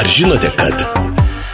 Ar žinote, kad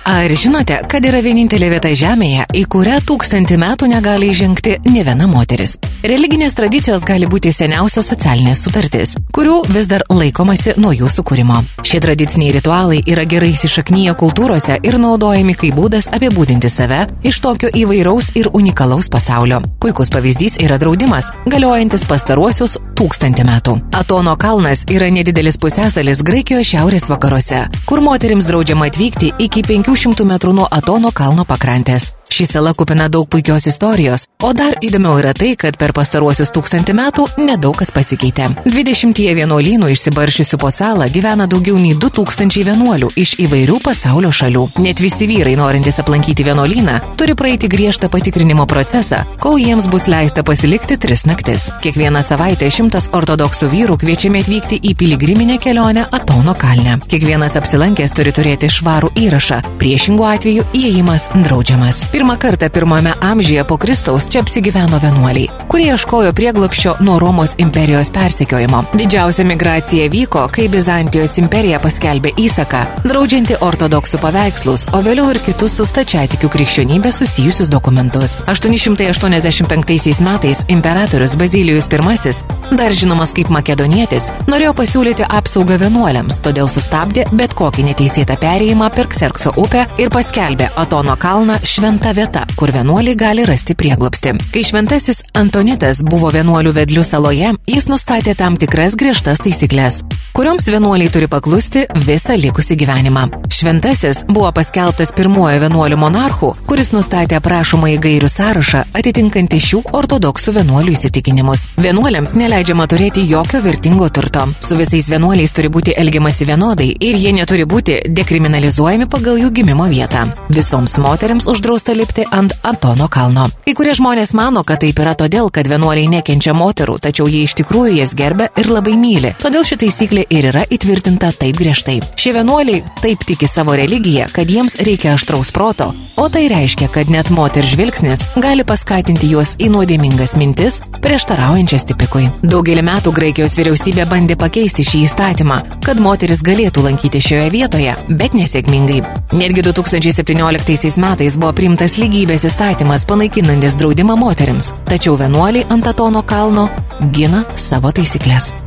Ar žinote, kad yra vienintelė vieta Žemėje, į kurią tūkstantį metų negali įžengti ne viena moteris? Religinės tradicijos gali būti seniausios socialinės sutartys, kurių vis dar laikomasi nuo jų sukūrimo. Šie tradiciniai ritualai yra gerai įsišaknyje kultūrose ir naudojami kaip būdas apibūdinti save iš tokio įvairaus ir unikalaus pasaulio. Puikus pavyzdys yra draudimas, galiojantis pastaruosius tūkstantį metų. Atono kalnas yra nedidelis pusėsalis Graikijos šiaurės vakaruose, kur moterims draudžiama atvykti iki 5 200 metrų nuo Atono kalno pakrantės. Ši sala kupina daug puikios istorijos, o dar įdomiau yra tai, kad per pastaruosius tūkstantį metų nedaug kas pasikeitė. 20 vienuolynų išsibaršiusių po salą gyvena daugiau nei 2000 vienuolių iš įvairių pasaulio šalių. Net visi vyrai norintys aplankyti vienuolyną turi praeiti griežtą patikrinimo procesą, kol jiems bus leista pasilikti tris naktis. Kiekvieną savaitę šimtas ortodoksų vyrų kviečiami atvykti į piligriminę kelionę Atono kalne. Kiekvienas apsilankęs turi turėti švarų įrašą, priešingų atveju įėjimas draudžiamas. Pirmą kartą pirmame amžiuje po Kristaus čia apsigyveno vienuoliai, kurie ieškojo prieglopščio nuo Romos imperijos persekiojimo. Didžiausia migracija vyko, kai Bizantijos imperija paskelbė įsaką, draudžianti ortodoksų paveikslus, o vėliau ir kitus su stačiatikių krikščionybė susijusius dokumentus. 885 metais imperatorius Bazilijus I, dar žinomas kaip makedonietis, norėjo pasiūlyti apsaugą vienuoliams, todėl sustabdė bet kokį neteisėtą perėjimą per Kserkso upę ir paskelbė Atono kalną šventą ta vieta, kur vienuoliai gali rasti prieglopsti. Kai šventasis Antonitas buvo vienuolių vedlių saloje, jis nustatė tam tikras griežtas taisyklės, kurioms vienuoliai turi paklusti visą likusį gyvenimą. Šventasis buvo paskelbtas pirmuoju vienuolių monarchu, kuris nustatė prašomą į gairių sąrašą atitinkantį šių ortodoksų vienuolių įsitikinimus. Vienuoliams neleidžiama turėti jokio vertingo turto. Su visais vienuoliais turi būti elgiamasi vienodai ir jie neturi būti dekriminalizuojami pagal jų gimimo vietą. Visoms moteriams uždrausta lipti ant Antono kalno. Kai kurie žmonės mano, kad taip yra todėl, kad vienuoliai nekenčia moterų, tačiau jie iš tikrųjų jas gerbia ir labai myli. Todėl ši taisyklė ir yra įtvirtinta taip griežtai. Šie vienuoliai taip tiki savo religiją, kad jiems reikia aštraus proto, o tai reiškia, kad net moters žvilgsnis gali paskatinti juos į nuodėmingas mintis, prieštaraujančias tipikui. Daugelį metų Graikijos vyriausybė bandė pakeisti šį įstatymą, kad moteris galėtų lankyti šioje vietoje, bet nesėkmingai. Netgi 2017 metais buvo priimtas priimtas lygybės įstatymas panaikinantis draudimą moteriams, tačiau vienuoliai ant Atono kalno gina savo taisyklės.